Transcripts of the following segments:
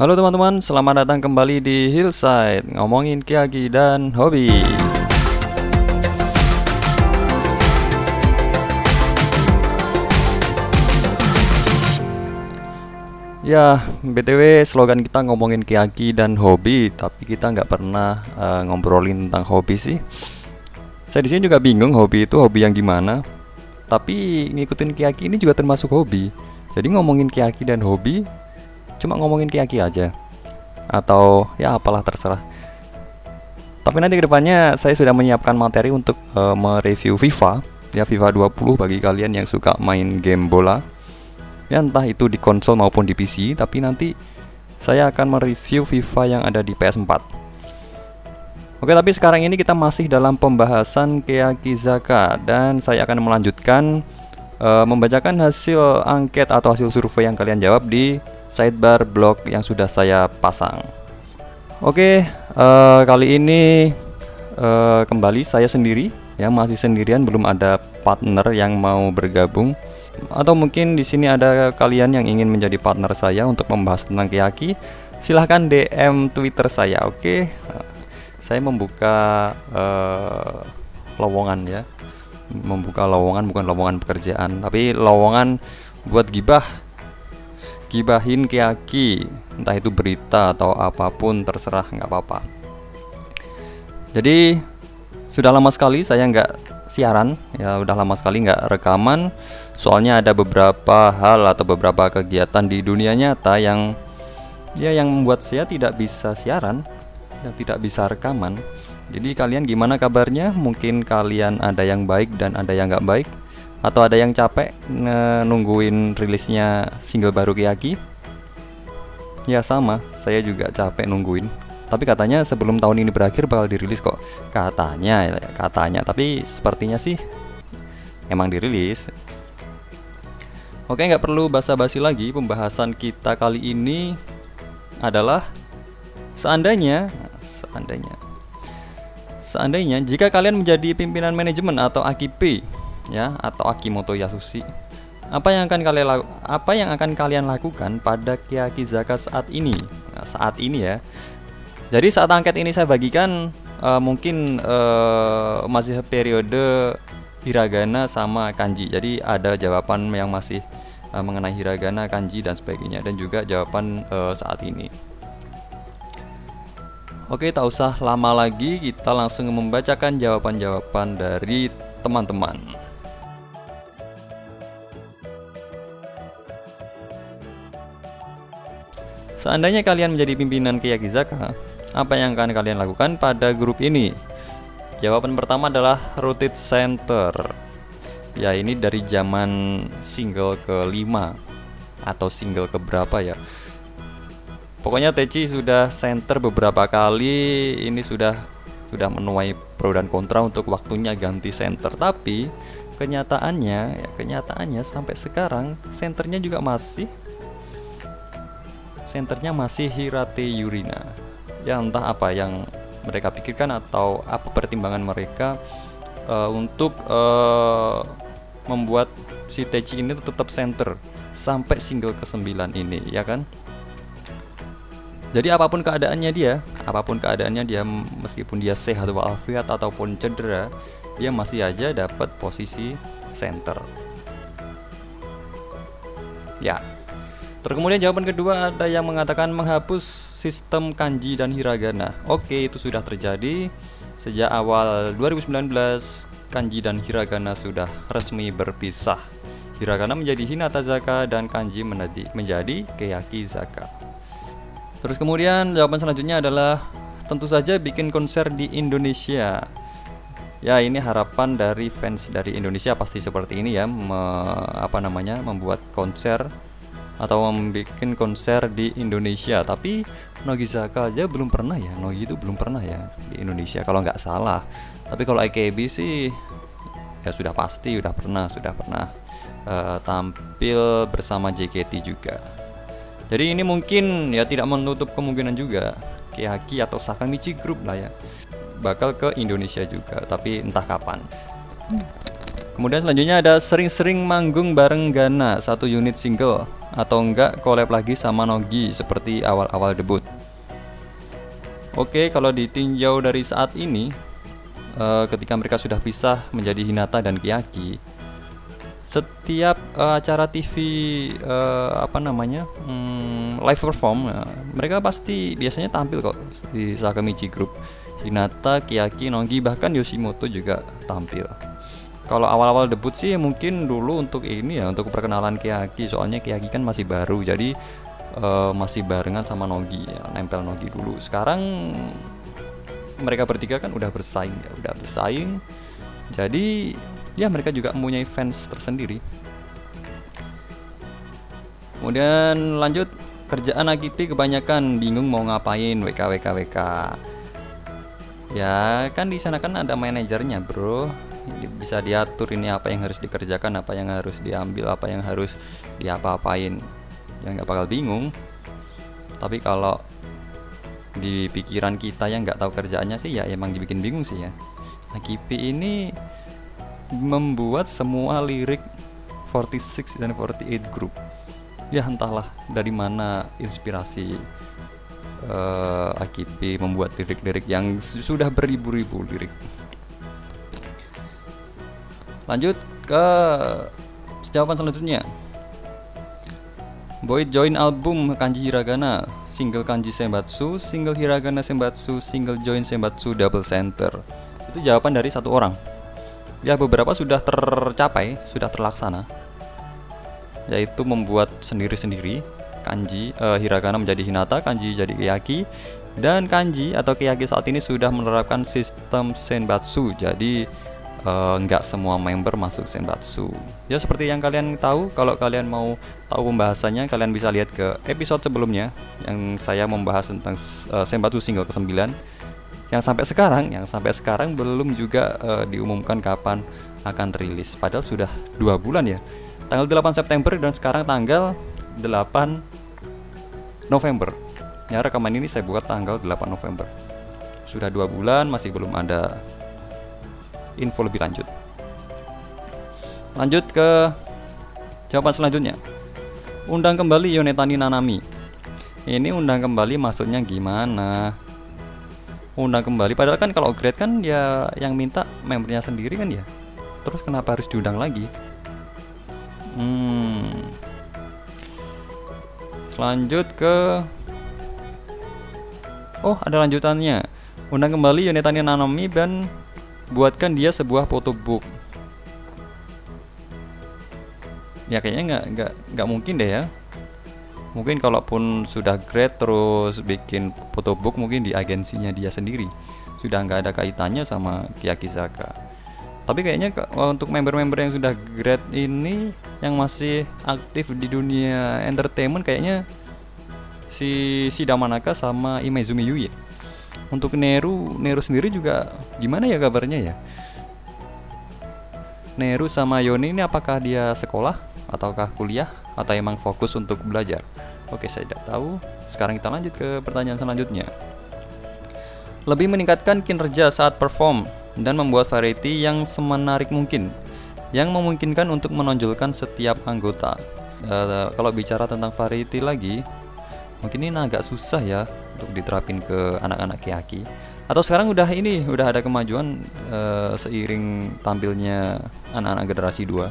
Halo teman-teman, selamat datang kembali di Hillside. Ngomongin Kiagi dan Hobi. Ya, BTW slogan kita ngomongin Kiagi dan hobi Tapi kita nggak pernah uh, ngobrolin tentang hobi sih. Saya di sini juga bingung hobi itu hobi yang gimana Tapi ngikutin Kiagi ini juga termasuk hobi. Jadi ngomongin Kiagi dan hobi Cuma ngomongin Kiagi aja. Atau ya apalah terserah. Tapi nanti ke depannya saya sudah menyiapkan materi untuk uh, mereview FIFA. Ya FIFA 20 bagi kalian yang suka main game bola. Ya entah itu di konsol maupun di PC tapi nanti saya akan mereview FIFA yang ada di PS4 Oke tapi sekarang ini kita masih dalam pembahasan Keakizaka dan saya akan melanjutkan uh, membacakan hasil angket atau hasil survei yang kalian jawab di sidebar blog yang sudah saya pasang. Oke, uh, kali ini uh, kembali saya sendiri ya masih sendirian belum ada partner yang mau bergabung atau mungkin di sini ada kalian yang ingin menjadi partner saya untuk membahas tentang Kiyaki, silahkan DM Twitter saya, oke? Saya membuka uh, lowongan ya, membuka lowongan bukan lowongan pekerjaan, tapi lowongan buat gibah, gibahin Kiyaki, entah itu berita atau apa pun terserah nggak apa-apa. Jadi sudah lama sekali saya nggak siaran. Ya udah lama sekali nggak rekaman. Soalnya ada beberapa hal atau beberapa kegiatan di dunia nyata yang ya yang membuat saya tidak bisa siaran dan tidak bisa rekaman. Jadi kalian gimana kabarnya? Mungkin kalian ada yang baik dan ada yang nggak baik atau ada yang capek nungguin rilisnya single baru Kiyaki? Ya sama. Saya juga capek nungguin. Tapi katanya sebelum tahun ini berakhir bakal dirilis kok. Katanya ya, katanya. Tapi sepertinya sih emang dirilis. Oke nggak perlu basa-basi lagi. Pembahasan kita kali ini adalah seandainya seandainya seandainya jika kalian menjadi pimpinan manajemen atau AKP ya atau Akimoto Yasushi apa yang akan kalian apa yang akan kalian lakukan pada Kyakizaka saat ini nah, saat ini ya jadi saat angket ini saya bagikan uh, mungkin uh, masih periode hiragana sama kanji. Jadi ada jawaban yang masih uh, mengenai hiragana, kanji dan sebagainya dan juga jawaban uh, saat ini. Oke, tak usah lama lagi, kita langsung membacakan jawaban-jawaban dari teman-teman. Seandainya kalian menjadi pimpinan Kiyakizaka, apa yang akan kalian lakukan pada grup ini? Jawaban pertama adalah rotate center. Ya, ini dari zaman single ke-5 atau single ke berapa ya. Pokoknya Teci sudah center beberapa kali, ini sudah sudah menuai pro dan kontra untuk waktunya ganti center. Tapi kenyataannya, ya kenyataannya sampai sekarang senternya juga masih senternya masih Hirate Yurina. Ya entah apa yang mereka pikirkan atau apa pertimbangan mereka uh, untuk uh, membuat si Techi ini tetap center sampai single ke-9 ini ya kan? Jadi apa pun keadaannya dia apa pun keadaannya dia meskipun dia sehat walafiat ataupun cedera dia masih aja dapat posisi center. Ya terus kemudian jawaban kedua ada yang mengatakan menghapus sistem kanji dan hiragana. Oke, itu sudah terjadi sejak awal 2019 kanji dan hiragana sudah resmi berpisah. Hiragana menjadi Hinata Zaka dan kanji menjadi Keyaki Zaka. Terus kemudian jawaban selanjutnya adalah tentu saja bikin konser di Indonesia. Ya ini harapan dari fans dari Indonesia pasti seperti ini ya, me, apa namanya membuat konser atau membuat konser di Indonesia. Tapi Nogizaka aja belum pernah ya. Nogi itu belum pernah ya di Indonesia kalau nggak salah. Tapi kalau IKB sih ya sudah pasti sudah pernah sudah pernah uh, tampil bersama JKT juga. Jadi ini mungkin ya tidak menutup kemungkinan juga. Kihaki atau Sakamichi Group lah ya bakal ke Indonesia juga tapi entah kapan. Kemudian selanjutnya ada sering-sering manggung bareng Gana satu unit single atau enggak collab lagi sama Nogi seperti awal-awal debut. Oke, kalau ditinjau dari saat ini, uh, ketika mereka sudah pisah menjadi Hinata dan Kiyaki, setiap uh, acara TV uh, eh, apa namanya hmm, live perform, uh, mereka pasti biasanya tampil kok di Sakamichi Group. Hinata, Kiyaki, Nogi bahkan Yoshimoto juga tampil. Kalau awal-awal debut sih mungkin dulu untuk ini ya untuk perkenalan Kiyaki soalnya Kiyaki kan masih baru jadi uh, masih barengan sama Nogi ya, nempel Nogi dulu. Sekarang mereka bertiga kan udah bersaing ya, udah bersaing. Jadi ya mereka juga mempunyai fans tersendiri. Kemudian lanjut kerjaan Akipi kebanyakan bingung mau ngapain WK WK WK. Ya kan di sana kan ada manajernya bro bisa diatur ini apa yang harus dikerjakan apa yang harus diambil apa yang harus diapa-apain. Ya nggak bakal bingung. Tapi kalau di pikiran kita yang nggak tahu kerjaannya sih ya emang dibikin bingung sih ya. Nah Kipi ini membuat semua lirik 46 dan 48 group. Ya entahlah dari mana inspirasi uh, Akipi membuat lirik-lirik yang sudah beribu-ribu lirik Lanjut ke jawaban selanjutnya. Boy join album kanji hiragana, single kanji senbatsu, single hiragana senbatsu, single join senbatsu double center. Itu jawaban dari satu orang. Ya beberapa sudah tercapai, sudah terlaksana. Yaitu membuat sendiri-sendiri kanji uh, hiragana menjadi hinata, kanji jadi kiyaki, dan kanji atau kiyaki saat ini sudah menerapkan sistem senbatsu. Jadi uh, nggak semua member masuk Senbatsu. Ya seperti yang kalian tahu, kalau kalian mau tahu pembahasannya, kalian bisa lihat ke episode sebelumnya yang saya membahas tentang uh, Senbatsu single ke-9 yang sampai sekarang, yang sampai sekarang belum juga uh, diumumkan kapan akan rilis. Padahal sudah dua bulan ya, tanggal 8 September dan sekarang tanggal 8 November. Ya rekaman ini saya buat tanggal 8 November. Sudah dua bulan masih belum ada info lebih lanjut. Lanjut ke jawaban selanjutnya. Undang kembali Yonetani Nanami. Ini undang kembali maksudnya gimana? Undang kembali padahal kan kalau grade kan ya yang minta membernya sendiri kan ya. Terus kenapa harus diundang lagi? Hmm. Lanjut ke Oh, ada lanjutannya. Undang kembali Yonetani Nanami dan buatkan dia sebuah photobook ya kayaknya nggak nggak nggak mungkin deh ya. Mungkin kalaupun sudah grade terus bikin photobook mungkin di agensinya dia sendiri. Sudah nggak ada kaitannya sama Kiyakizaka tapi kayaknya untuk member-member yang sudah grade ini yang masih aktif di dunia entertainment kayaknya si Shida Manaka sama Imezumi Yui untuk Neru Neru sendiri juga gimana ya kabarnya ya? Neru sama Yoni ini apakah dia sekolah ataukah kuliah atau emang fokus untuk belajar? Oke saya tidak tahu. Sekarang kita lanjut ke pertanyaan selanjutnya. Lebih meningkatkan kinerja saat perform dan membuat variety yang semenarik mungkin yang memungkinkan untuk menonjolkan setiap anggota. Uh, kalau bicara tentang variety lagi mungkin ini agak susah ya untuk diterapin ke anak-anak kiaki. Atau sekarang udah ini udah ada kemajuan uh, seiring tampilnya anak-anak generasi 2 uh,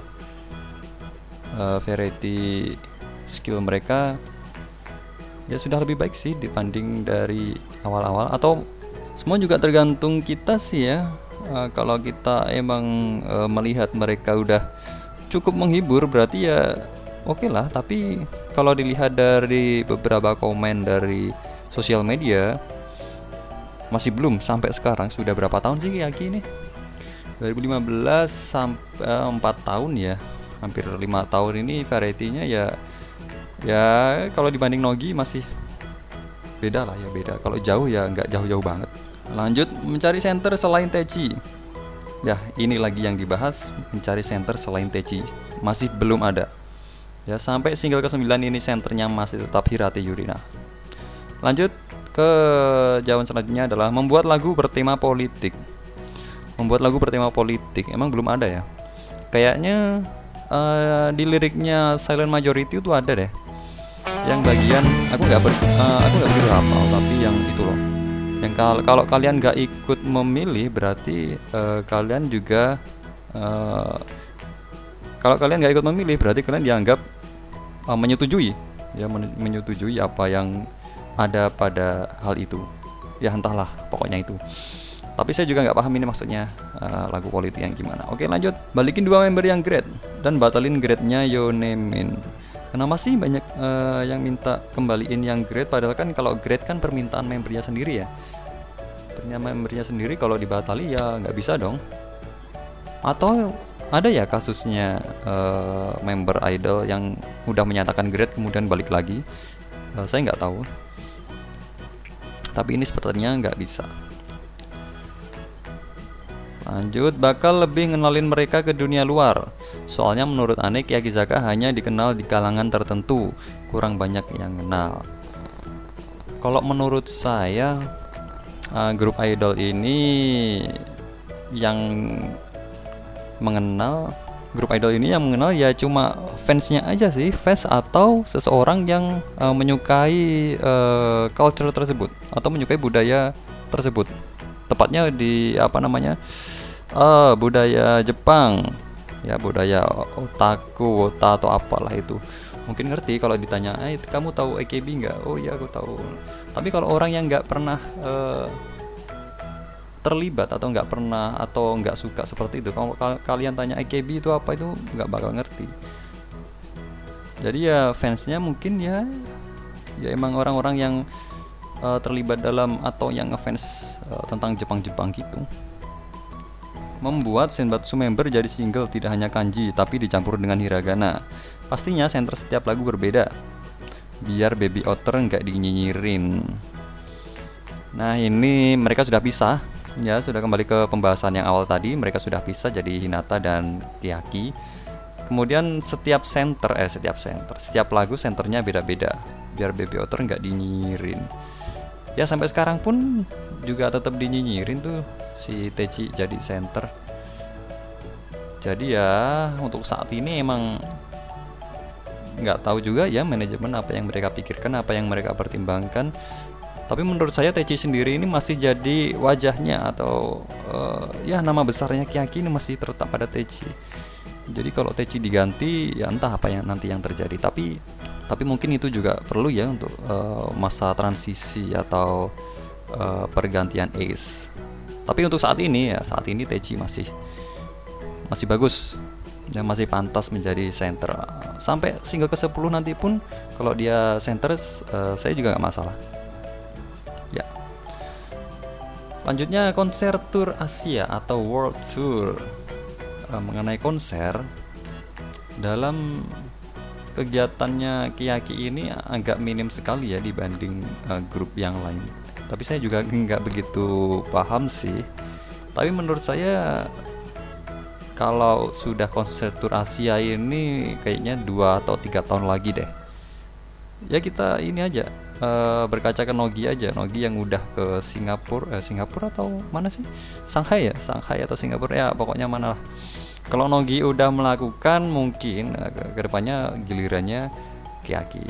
eh, variety skill mereka ya sudah lebih baik sih dibanding dari awal-awal. Atau semua juga tergantung kita sih ya. Uh, kalau kita emang uh, melihat mereka udah cukup menghibur berarti ya oke okay lah. Tapi kalau dilihat dari beberapa komen dari sosial media masih belum sampai sekarang. Sudah berapa tahun sih Yaki ini? 2015 sampai 4 tahun ya. Hampir lima tahun ini variety-nya ya ya kalau dibanding Nogi masih beda lah ya beda. Kalau jauh ya nggak jauh-jauh banget. Lanjut mencari center selain Techi ya ini lagi yang dibahas mencari center selain Techi masih belum ada. Ya sampai single ke-9 ini centernya masih tetap Hirate Yurina Lanjut ke jawaban selanjutnya adalah membuat lagu bertema politik. Membuat lagu bertema politik emang belum ada ya. Kayaknya uh, di liriknya Silent Majority itu ada deh. yang bagian aku nggak ber, uh, aku nggak begitu hafal tapi yang itu loh yang kal kalau kalian nggak ikut memilih berarti uh, kalian juga uh, kalau kalian nggak ikut memilih berarti kalian dianggap uh, menyetujui ya menyetujui apa yang ada pada hal itu. Ya entahlah pokoknya itu. Tapi saya juga nggak paham ini maksudnya uh, lagu politik yang gimana. Oke lanjut. Balikin dua member yang great dan batalin grade-nya Yonemin kenapa sih banyak uh, yang minta kembaliin yang grade padahal kan kalau grade kan permintaan membernya sendiri ya. Permintaan membernya sendiri kalau dibatali ya nggak bisa dong. Atau ada ya kasusnya uh, member idol yang udah menyatakan grade kemudian balik lagi? Uh, saya nggak tahu tapi ini sepertinya nggak bisa Lanjut, bakal lebih ngenalin mereka ke dunia luar. Soalnya menurut Ane Yakizaka hanya dikenal di kalangan tertentu, kurang banyak yang kenal. Kalau menurut saya, uh, grup idol ini yang mengenal grup idol ini yang mengenal ya cuma fansnya aja sih fans atau seseorang yang uh, menyukai uh, culture tersebut atau menyukai budaya tersebut. Tepatnya di apa namanya uh, budaya Jepang. Ya budaya otaku ota atau apalah itu. Mungkin ngerti kalau ditanya eh kamu tahu AKB nggak? Oh iya aku tahu. Tapi kalau orang yang nggak pernah uh, terlibat atau nggak pernah atau nggak suka seperti itu kalau kalian tanya AKB itu apa itu nggak bakal ngerti jadi ya fansnya mungkin ya ya emang orang-orang yang uh, terlibat dalam atau yang ngefans uh, tentang Jepang-Jepang gitu membuat Senbatsu member jadi single tidak hanya kanji tapi dicampur dengan hiragana. Pastinya center setiap lagu berbeda. Biar Baby Otter nggak dinyinyirin. Nah ini mereka sudah pisah ya sudah kembali ke pembahasan yang awal tadi mereka sudah pisah jadi Hinata dan Kiaki. Kemudian setiap center eh setiap center setiap lagu centernya beda-beda biar Baby Otter nggak dinyinyirin. Ya sampai sekarang pun juga tetap dinyinyirin tuh si Teji jadi center jadi ya untuk saat ini emang nggak tahu juga ya manajemen apa yang mereka pikirkan apa yang mereka pertimbangkan tapi menurut saya Teji sendiri ini masih jadi wajahnya atau uh, ya nama besarnya Kiaki ini masih terletak pada Teji jadi kalau Teji diganti ya entah apa yang nanti yang terjadi. Tapi tapi mungkin itu juga perlu ya untuk uh, masa transisi atau uh, pergantian Ace. Tapi untuk saat ini ya saat ini Teji masih masih bagus dan masih pantas menjadi center. Sampai single ke 10 nanti pun kalau dia center uh, saya juga nggak masalah lanjutnya konser tour Asia atau World Tour. Uh, mengenai konser dalam kegiatannya Kiyaki ini agak minim sekali ya dibanding uh, grup yang lain. Tapi saya juga nggak begitu paham sih. Tapi menurut saya kalau sudah konser tur Asia ini kayaknya dua atau tiga tahun lagi deh. Ya kita ini aja uh, berkaca ke Nogi aja. Nogi yang udah ke Singapura eh, Singapura atau mana sih? Shanghai ya? Shanghai atau Singapura? Ya pokoknya mana lah. Kalau Nogi udah melakukan mungkin ke ke depannya gilirannya Kiaki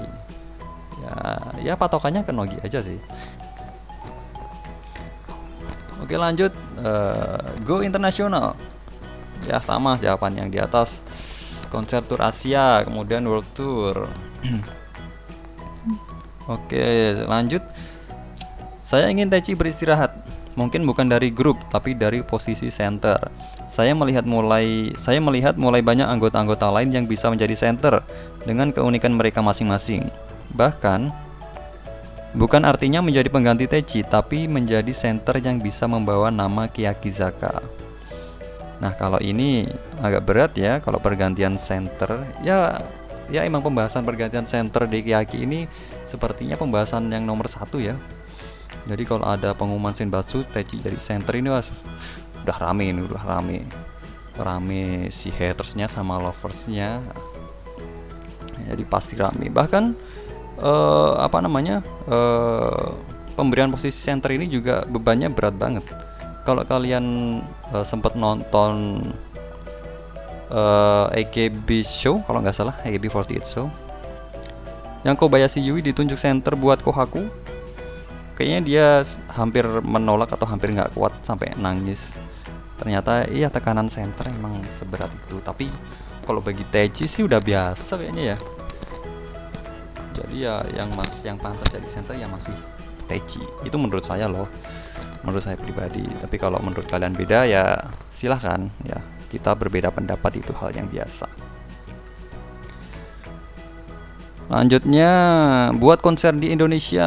ya ya patokannya ke Nogi aja sih. Oke lanjut. Uh, Go internasional Ya sama jawaban yang di atas. Konser Tour Asia Kemudian World Tour Oke lanjut Saya ingin Teci beristirahat Mungkin bukan dari grup Tapi dari posisi center Saya melihat mulai Saya melihat mulai banyak anggota-anggota lain Yang bisa menjadi center Dengan keunikan mereka masing-masing Bahkan Bukan artinya menjadi pengganti Teji, tapi menjadi center yang bisa membawa nama Kiyakizaka. Nah, kalau ini agak berat ya kalau pergantian center. Ya, ya emang pembahasan pergantian center di Kiyaki ini sepertinya pembahasan yang nomor satu ya. Jadi kalau ada pengumuman Senbatsu Teji jadi center ini was udah rame ini udah rame. Rame si hatersnya sama loversnya. Jadi pasti rame. Bahkan uh, apa namanya uh, pemberian posisi center ini juga bebannya berat banget. Kalau kalian uh, sempat nonton uh, AKB show kalau nggak salah AKB48 show. Yang Kobayashi Yui ditunjuk center buat Kohaku kayaknya dia hampir menolak atau hampir nggak kuat sampai nangis. Ternyata iya tekanan center emang seberat itu. Tapi kalau bagi Teji sih udah biasa kayaknya ya. Jadi ya yang mas yang pantas jadi center ya masih Teji itu menurut saya loh menurut saya pribadi tapi kalau menurut kalian beda ya silahkan ya kita berbeda pendapat itu hal yang biasa Lanjutnya buat konser di Indonesia.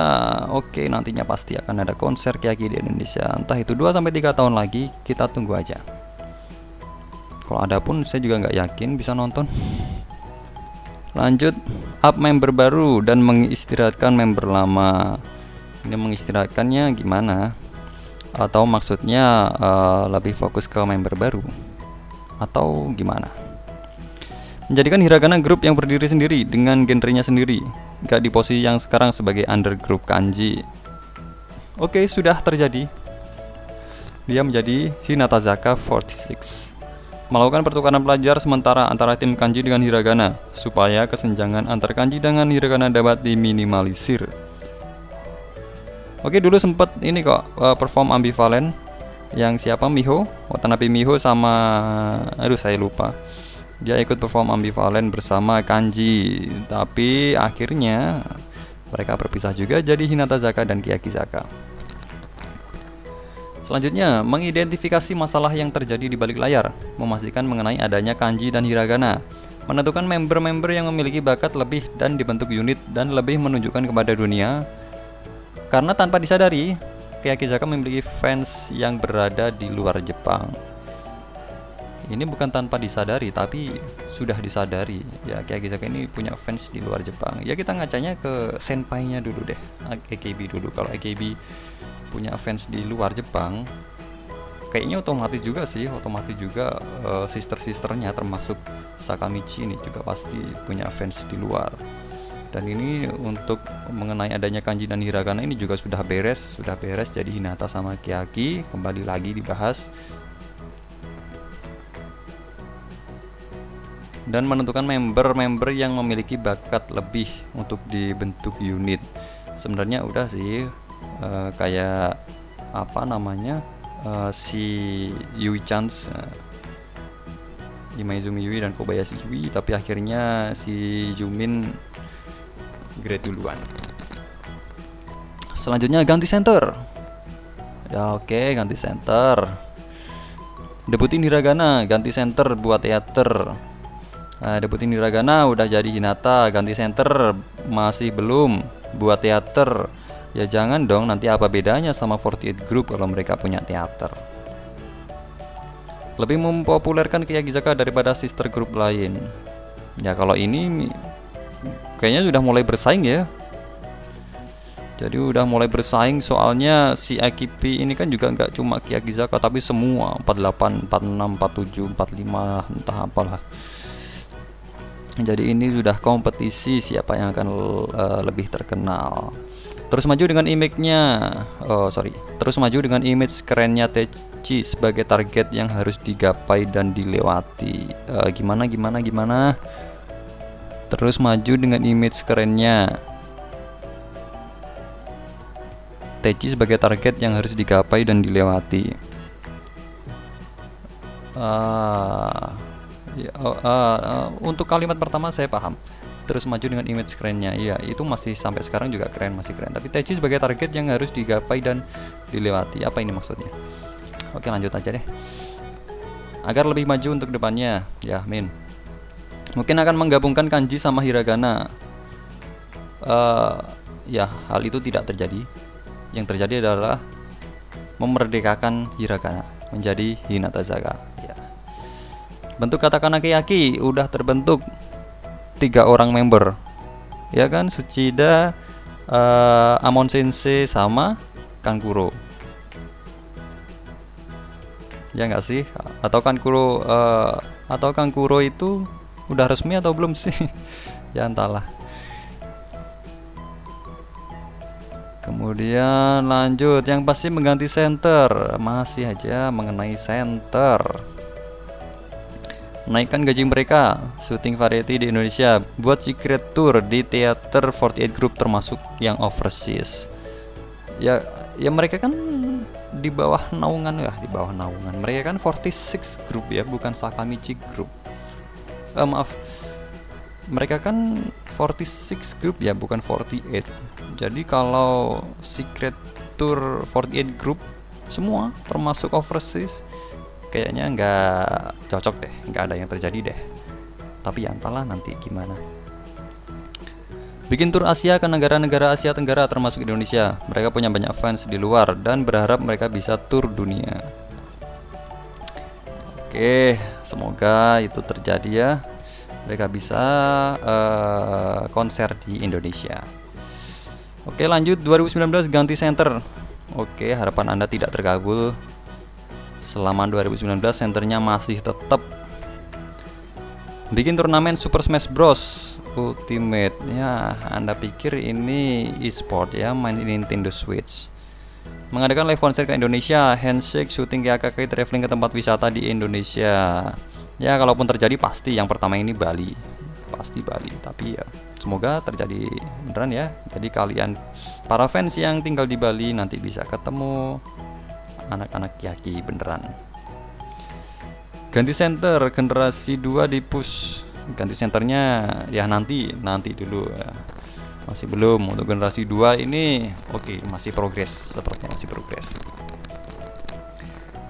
Oke, nantinya pasti akan ada konser Kiaki di Indonesia. Entah itu 2 sampai 3 tahun lagi, kita tunggu aja. Kalau ada pun saya juga nggak yakin bisa nonton. Lanjut, up member baru dan mengistirahatkan member lama. Ini mengistirahatkannya gimana? Atau maksudnya uh, lebih fokus ke member baru? Atau gimana? menjadikan Hiragana grup yang berdiri sendiri dengan genrenya sendiri, gak di posisi yang sekarang sebagai undergroup kanji. Oke, sudah terjadi. Dia menjadi Hinata Zaka 46. Melakukan pertukaran pelajar sementara antara tim kanji dengan hiragana supaya kesenjangan antar kanji dengan hiragana dapat diminimalisir. Oke, dulu sempat ini kok uh, perform ambivalen yang siapa? Miho, Watanabe Miho sama aduh saya lupa. Dia ikut perform ambivalen bersama Kanji. Tapi akhirnya mereka berpisah juga jadi Hinata Zaka dan Kiyaki Zaka. Selanjutnya, mengidentifikasi masalah yang terjadi di balik layar, memastikan mengenai adanya kanji dan hiragana, menentukan member-member yang memiliki bakat lebih dan dibentuk unit dan lebih menunjukkan kepada dunia. Karena tanpa disadari, Kiyaki Zaka memiliki fans yang berada di luar Jepang. Ini bukan tanpa disadari tapi sudah disadari. Ya kayak Gizaka ini punya fans di luar Jepang. Ya kita ngacanya ke senpainya dulu deh AKB dulu. Kalau AKB punya fans di luar Jepang kayaknya otomatis juga sih otomatis juga uh, sister-sisternya termasuk Sakamichi ini juga pasti punya fans di luar dan ini untuk mengenai adanya kanji dan hiragana ini juga sudah beres sudah beres. Jadi Hinata sama Kiaki kembali lagi dibahas. Dan menentukan member-member yang memiliki bakat lebih untuk dibentuk unit. Sebenarnya udah sih uh, kayak apa namanya uh, si Yui Chance uh, Imaizumi Yui dan Kobayashi Yui. Tapi akhirnya si Jumin grade duluan. Selanjutnya ganti center. Ya oke, okay, ganti center. Debutin Hiragana, ganti center buat teater Nah, debutin Hiragana udah jadi Hinata, ganti center masih belum buat teater. Ya jangan dong, nanti apa bedanya sama 48 Group kalau mereka punya teater. Lebih mempopulerkan Kiyagizaka daripada sister group lain. Ya kalau ini kayaknya sudah mulai bersaing ya. Jadi udah mulai bersaing soalnya si AKP ini kan juga nggak cuma Kiyagizaka tapi semua. 48, 46, 47, 45 entah apalah. Jadi ini sudah kompetisi siapa yang akan uh, lebih terkenal. Terus maju dengan image-nya. Oh sorry. Terus maju dengan image kerennya Techi sebagai target yang harus digapai dan dilewati. Uh, gimana gimana gimana terus maju dengan image kerennya Techi sebagai target yang harus digapai dan dilewati uh, Ya, uh, uh, untuk kalimat pertama saya paham. Terus maju dengan image kerennya, iya itu masih sampai sekarang juga keren masih keren. Tapi Teji sebagai target yang harus digapai dan dilewati. Apa ini maksudnya? Oke lanjut aja deh. Agar lebih maju untuk depannya, ya Min. Mungkin akan menggabungkan kanji sama hiragana. Uh, ya hal itu tidak terjadi. Yang terjadi adalah memerdekakan hiragana menjadi hinata zaga bentuk katakan aki-aki udah terbentuk tiga orang member. Ya kan? Sucida uh, Amon Sensei sama Kankuro. Ya nggak sih? Atau Kankuro uh, atau Kankuro itu udah resmi atau belum sih? Ya entahlah. Kemudian lanjut yang pasti mengganti center Masih aja mengenai center naikkan gaji mereka. Syuting variety di Indonesia. Buat secret tour di teater 48 group termasuk yang overseas. Ya ya mereka kan di bawah naungan ya di bawah naungan. Mereka kan 46 group ya bukan Sakamichi group uh, maaf. Mereka kan 46 group ya bukan 48 jadi kalau secret tour 48 group semua termasuk overseas kayaknya nggak cocok deh nggak ada yang terjadi deh. Tapi ya entahlah nanti gimana. Bikin tur Asia ke negara-negara Asia Tenggara termasuk Indonesia. Mereka punya banyak fans di luar dan berharap mereka bisa tur dunia oke semoga itu terjadi ya. Mereka bisa uh, konser di Indonesia. Oke lanjut. 2019 ganti center. Oke harapan anda tidak terkabul selama 2019 senternya masih tetap. Bikin turnamen Super Smash Bros. Ultimate ya Anda pikir ini e-sport ya main Nintendo Switch mengadakan live konser ke Indonesia handshake syuting KKK traveling ke tempat wisata di Indonesia. Ya kalaupun terjadi pasti. Yang pertama ini Bali. Pasti Bali. Tapi ya semoga terjadi beneran ya. Jadi kalian para fans yang tinggal di Bali nanti bisa ketemu anak-anak Yaki beneran. Ganti center generasi 2 di push. Ganti centernya ya nanti nanti dulu. ya. Masih belum untuk generasi 2 ini oke okay, masih progres sepertinya masih progres.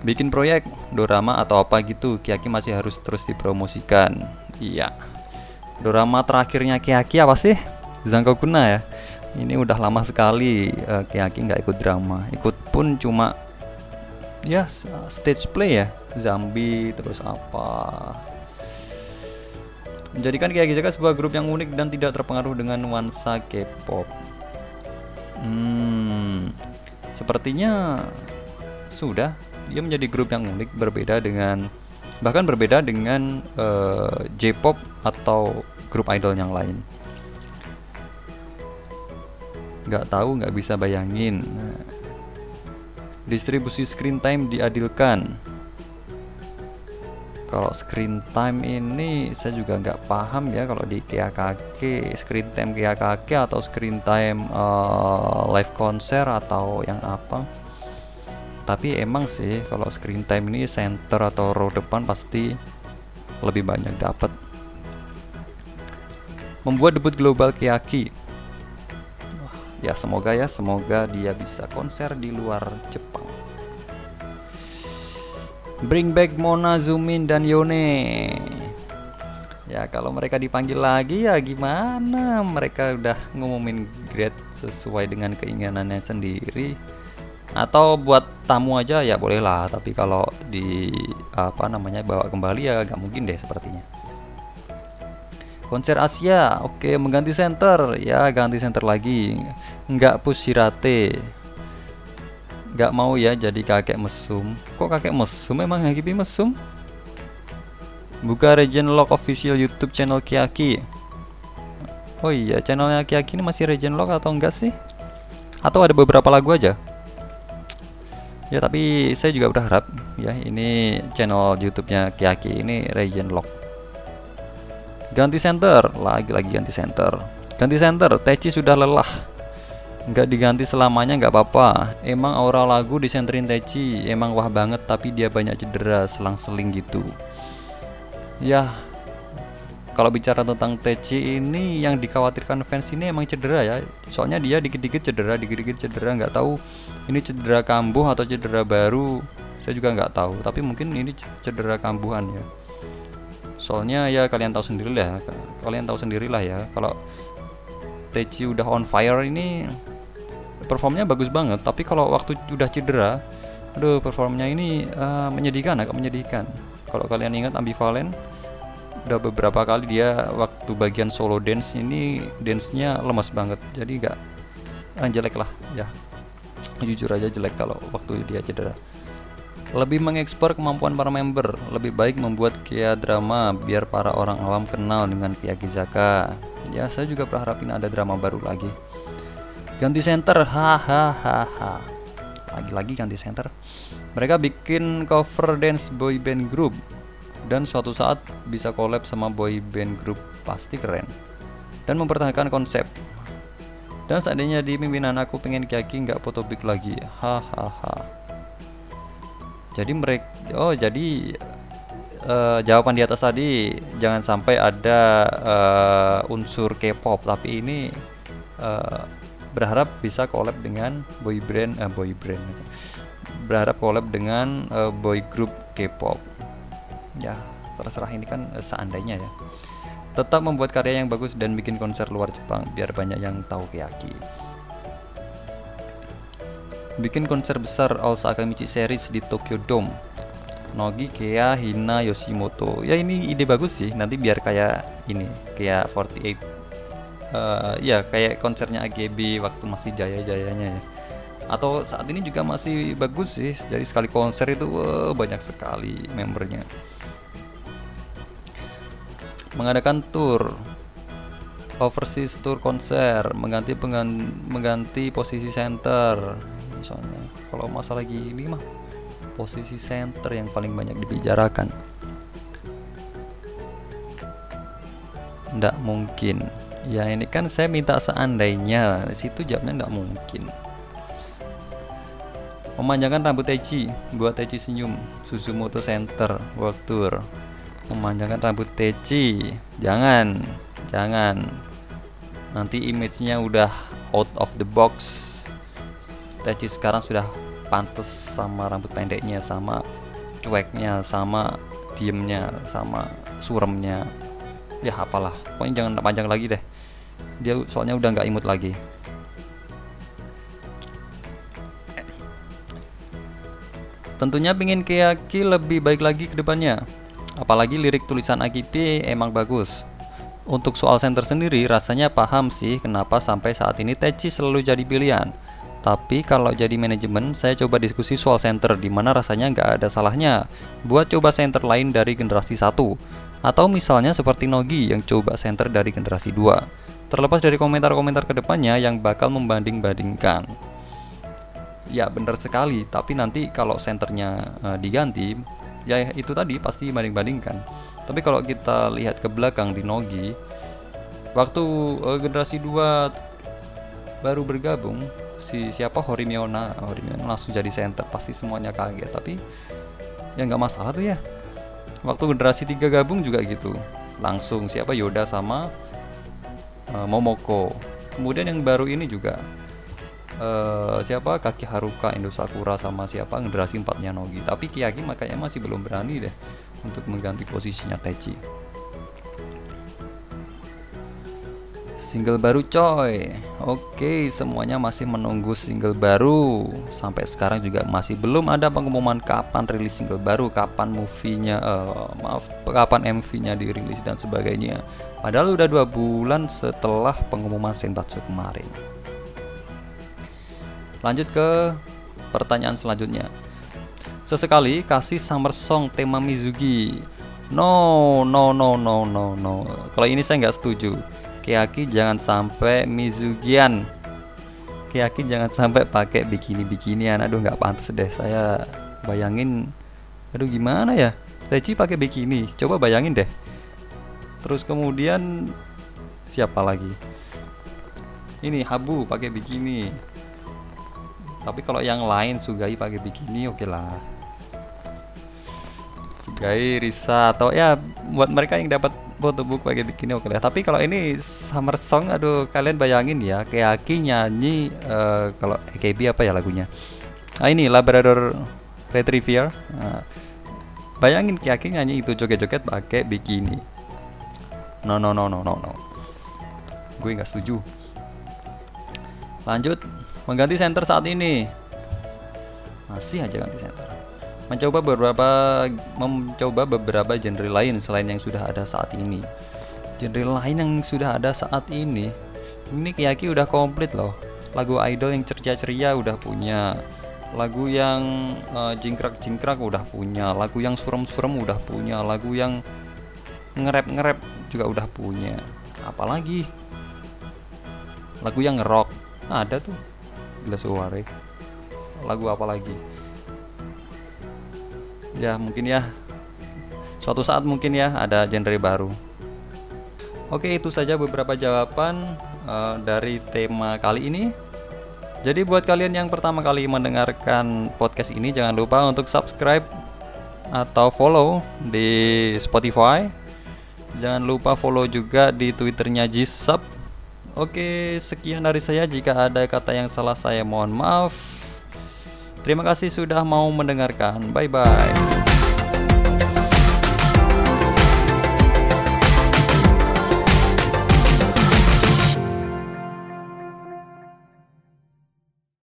Bikin proyek dorama atau apa gitu Kiaki masih harus terus dipromosikan. Iya. Dorama terakhirnya Kiaki apa sih? Zangko Kuna ya? Ini udah lama sekali uh, Kiaki nggak ikut drama. Ikut pun cuma ya stage play ya. Zombie terus apa menjadikan Kiyagizaka sebuah grup yang unik dan tidak terpengaruh dengan nuansa K-pop. Hmm sepertinya sudah. Dia menjadi grup yang unik berbeda dengan bahkan berbeda dengan uh, J-pop atau grup idol yang lain. Nggak tahu nggak bisa bayangin. Distribusi screen time diadilkan kalau screen time ini saya juga nggak paham ya kalau di KKK screen time KKK atau screen time uh, live konser atau yang apa. Tapi emang sih kalau screen time ini center atau row depan pasti lebih banyak dapat membuat debut global Kiyaki ya semoga ya semoga dia bisa konser di luar Jepang bring back Mona Zumin dan Yone. Ya kalau mereka dipanggil lagi ya gimana? Mereka udah ngumumin grade sesuai dengan keinginannya sendiri. Atau buat tamu aja ya bolehlah tapi kalau di apa namanya bawa kembali ya gak mungkin deh sepertinya. Konser Asia oke mengganti center ya ganti center lagi. Nggak push Hirate nggak mau ya jadi kakek mesum. Kok kakek mesum? Emang Hakibi mesum? Buka Region Lock official YouTube channel Kiaki. Oh iya channelnya Kiaki ini masih Region Lock atau enggak sih? Atau ada beberapa lagu aja? Ya tapi saya juga berharap ya ini channel YouTube-nya Kiaki ini Region Lock. Ganti center. Lagi-lagi ganti center. Ganti center. Techi sudah lelah nggak diganti selamanya nggak apa-apa. Emang aura lagu disenterin Techi emang wah banget tapi dia banyak cedera selang-seling gitu. Ya kalau bicara tentang Techi ini yang dikhawatirkan fans ini emang cedera ya. Soalnya dia dikit-dikit cedera dikit-dikit cedera nggak tahu ini cedera kambuh atau cedera baru. Saya juga nggak tahu tapi mungkin ini cedera kambuhan ya. Soalnya ya kalian tahu sendiri lah kalian tahu sendirilah ya. Kalau Techi udah on fire ini performnya bagus banget tapi kalau waktu udah cedera aduh performnya ini uh, menyedihkan agak menyedihkan kalau kalian ingat ambivalen udah beberapa kali dia waktu bagian solo dance ini dance-nya lemas banget jadi nggak uh, jelek lah ya jujur aja jelek kalau waktu dia cedera lebih mengekspor kemampuan para member, lebih baik membuat kia drama biar para orang awam kenal dengan Kia Gizaka. Ya, saya juga berharap ini ada drama baru lagi. Ganti center, hahaha. Lagi-lagi ganti center. Mereka bikin cover dance boy band group. dan suatu saat bisa collab sama boy band grup pasti keren dan mempertahankan konsep dan seandainya di pimpinan aku pengen Kiaki nggak foto big lagi hahaha jadi mereka oh jadi uh, jawaban di atas tadi jangan sampai ada uh, unsur K-pop tapi ini uh, berharap bisa collab dengan boy brand uh, boy brand berharap collab dengan uh, boy group K-pop. Ya terserah ini kan uh, seandainya ya. Tetap membuat karya yang bagus dan bikin konser luar Jepang biar banyak yang tahu Kiyaki. Bikin konser besar All Sakamichi Series di Tokyo Dome. Nogi, Kea, Hina, Yoshimoto. Ya ini ide bagus sih. Nanti biar kayak ini kayak 48 uh, ya kayak konsernya AGB waktu masih jaya-jayanya ya. Atau saat ini juga masih bagus sih jadi sekali konser itu uh, banyak sekali membernya. Mengadakan tour overseas tour konser mengganti mengganti posisi center misalnya. Kalau masalah gini mah posisi center yang paling banyak dibicarakan. Ndak mungkin ya ini kan saya minta seandainya situ jawabnya ndak mungkin. Memanjangkan rambut Teji buat Teji senyum Suzumoto Center World Tour. Memanjangkan rambut Teci jangan jangan. Nanti image-nya udah out of the box. Teci sekarang sudah pantas sama rambut pendeknya sama cueknya sama diemnya sama suremnya. Ya apalah. Pokoknya jangan panjang lagi deh dia soalnya udah nggak imut lagi tentunya pingin Kiyaki lebih baik lagi ke depannya Apalagi lirik tulisan AKP emang bagus. Untuk soal center sendiri rasanya paham sih kenapa sampai saat ini Techi selalu jadi pilihan. Tapi kalau jadi manajemen, saya coba diskusi soal center di mana rasanya nggak ada salahnya buat coba center lain dari generasi 1 atau misalnya seperti Nogi yang coba center dari generasi 2. Terlepas dari komentar-komentar ke depannya yang bakal membanding-bandingkan. Ya benar sekali, tapi nanti kalau senternya uh, diganti, ya itu tadi pasti banding-bandingkan. Tapi kalau kita lihat ke belakang di Nogi waktu uh, generasi 2 baru bergabung si siapa? Horimiona Horimiona langsung jadi center pasti semuanya kaget. Tapi ya nggak masalah tuh ya. Waktu generasi 3 gabung juga gitu. Langsung siapa? Yoda sama uh, Momoko. Kemudian yang baru ini juga uh, siapa? Kaki Haruka Indo Sakura sama siapa? Generasi empatnya Nogi tapi Kiyaki makanya masih belum berani deh untuk mengganti posisinya Techi. Single baru coy. Oke semuanya masih menunggu single baru. Sampai sekarang juga masih belum ada pengumuman kapan rilis single baru Kapan movie-nya uh, Maaf kapan MV-nya dirilis dan sebagainya Padahal udah dua bulan setelah pengumuman Senbatsu kemarin Lanjut ke pertanyaan selanjutnya. Sesekali kasih summer song tema Mizugi. No, no, no, no, no, no. Kalau ini saya nggak setuju. Keaki jangan sampai Mizugian. Keaki jangan sampai pakai bikini-bikinian. Aduh nggak pantas deh. Saya bayangin. Aduh gimana ya? Techi pakai bikini. Coba bayangin deh. Terus kemudian siapa lagi? Ini Habu pakai bikini. Tapi kalau yang lain Sugai pakai bikini oke okay lah. Sugai Risa atau ya buat mereka yang dapat book pakai bikini oke okay lah. Tapi kalau ini summer song aduh kalian bayangin ya Keaki nyanyi uh, kalau AKB apa ya lagunya? Ah ini Labrador Retriever. Nah, bayangin Keaki nyanyi itu joget-joget pakai bikini no no no no no no. Gue nggak setuju. Lanjut mengganti center saat ini. Masih aja ganti center. Mencoba beberapa mencoba beberapa genre lain selain yang sudah ada saat ini. Genre lain yang sudah ada saat ini ini Kiyaki udah komplit loh. Lagu idol yang ceria-ceria udah punya. Lagu yang uh, jingkrak-jingkrak udah punya. Lagu yang surem-surem udah punya. Lagu yang ngerap-ngerap juga udah punya apalagi lagu yang ngerok ada tuh Glasuare lagu apa lagi ya mungkin ya suatu saat mungkin ya ada genre baru. Oke, itu saja beberapa jawaban uh, dari tema kali ini. Jadi buat kalian yang pertama kali mendengarkan podcast ini jangan lupa untuk subscribe atau follow di Spotify. Jangan lupa follow juga di Twitternya Jisub. Oke, sekian dari saya. Jika ada kata yang salah saya mohon maaf. Terima kasih sudah mau mendengarkan. Bye bye.